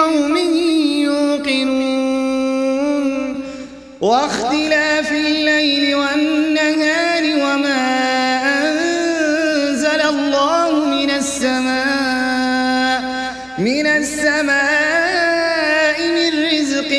لقوم يوقنون. واختلاف الليل والنهار وما أنزل الله من السماء من السماء من رزق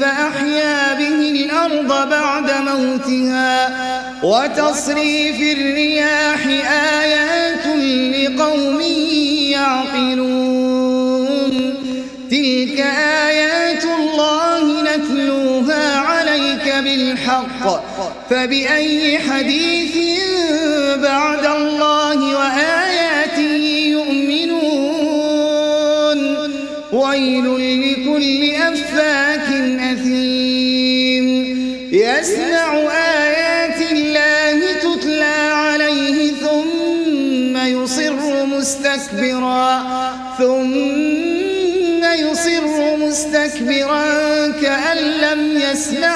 فأحيا به الأرض بعد موتها. وتصريف الرياح آيات لقوم يعقلون. بالحق فبأي حديث بعد الله وآياته يؤمنون؟ ويل لكل أفاك أثيم. يسمع آيات الله تتلى عليه ثم يصر مستكبرا. ثم يصر مستكبرا كأن لم يسمعها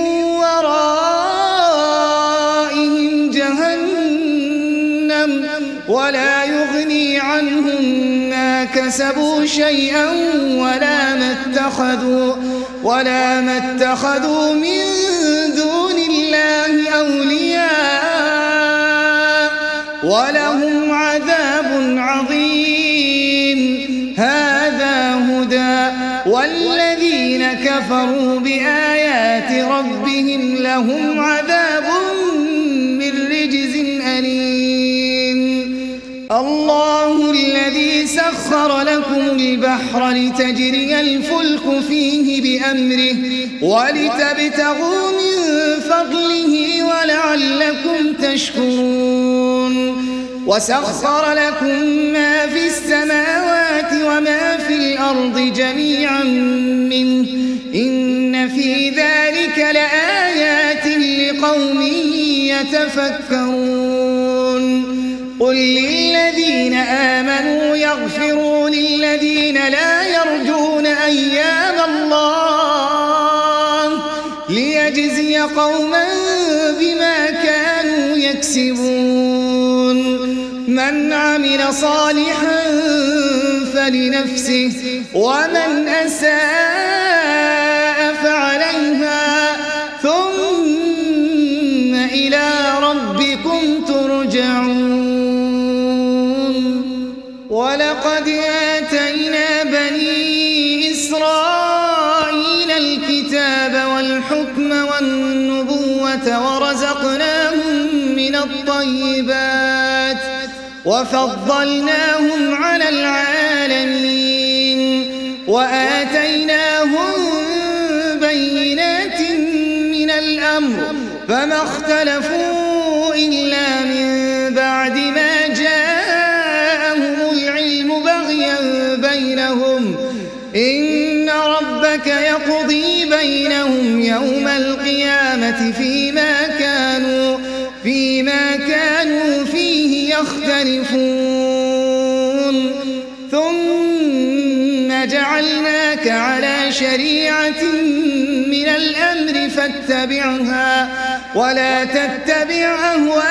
كسبوا شيئا ولا ما اتخذوا ولا ما اتخذوا من دون الله أولياء ولهم عذاب عظيم. هذا هدى والذين كفروا بآيات ربهم لهم عذاب من رجز أليم. الله الذي سخر لكم البحر لتجري الفلك فيه بأمره ولتبتغوا من فضله ولعلكم تشكرون وسخر لكم ما في السماوات وما في الأرض جميعا منه إن في ذلك لآيات لقوم يتفكرون قل للذين لا يرجون أيام الله ليجزي قوما بما كانوا يكسبون. من عمل صالحا فلنفسه ومن أساء فعليها ثم إلى ربكم ترجعون. ولقد آتينا وفضلناهم على العالمين وآتيناهم بينات من الأمر فما اختلفوا إلا من بعد ما جاءهم العلم بغيا بينهم إن ربك يقضي بينهم يوم القيامة فيما يختلفون ثم جعلناك على شريعة من الأمر فاتبعها ولا تتبع أهواء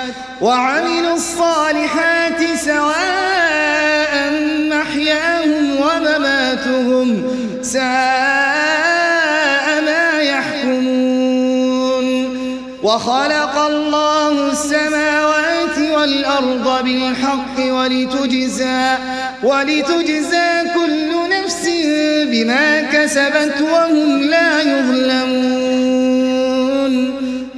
وعملوا الصالحات سواء محياهم ومماتهم ساء ما يحكمون. وخلق الله السماوات والأرض بالحق ولتجزى ولتجزى كل نفس بما كسبت وهم لا يظلمون.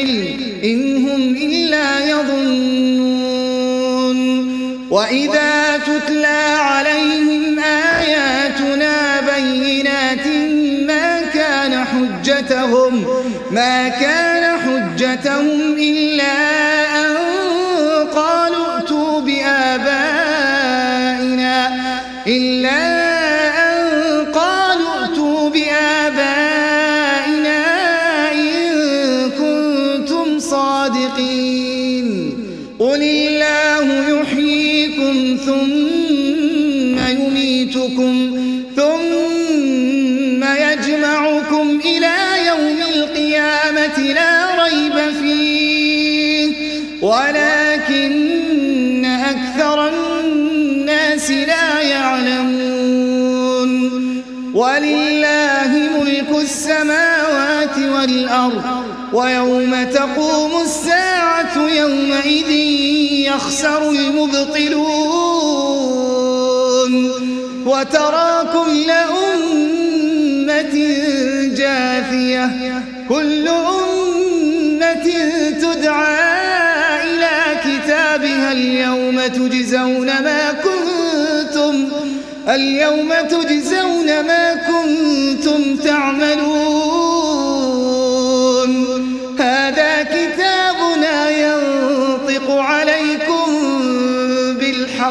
علم إن هم إلا يظنون. وإذا تتلى عليهم آياتنا بينات ما كان حجتهم ما كان حجتهم إلا ثم يميتكم ثم يجمعكم إلى يوم القيامة لا ريب فيه. ولكن أكثر الناس لا يعلمون. ولله ملك السماوات والأرض. ويوم تقوم الساعة يومئذ يخسر المبطلون وترى كل أمة جاثية كل أمة تدعى إلى كتابها اليوم تجزون ما كنتم اليوم تجزون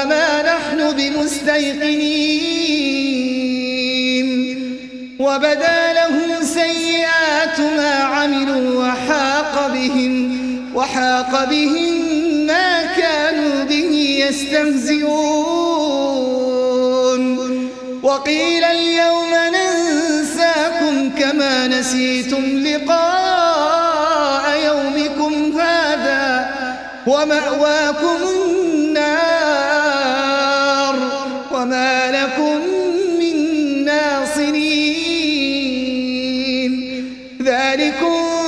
وما نحن بمستيقنين. وبدا لهم سيئات ما عملوا وحاق بهم وحاق بهم ما كانوا به يستهزئون. وقيل اليوم ننساكم كما نسيتم لقاء يومكم هذا ومأواكم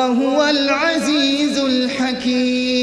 وهو العزيز الحكيم.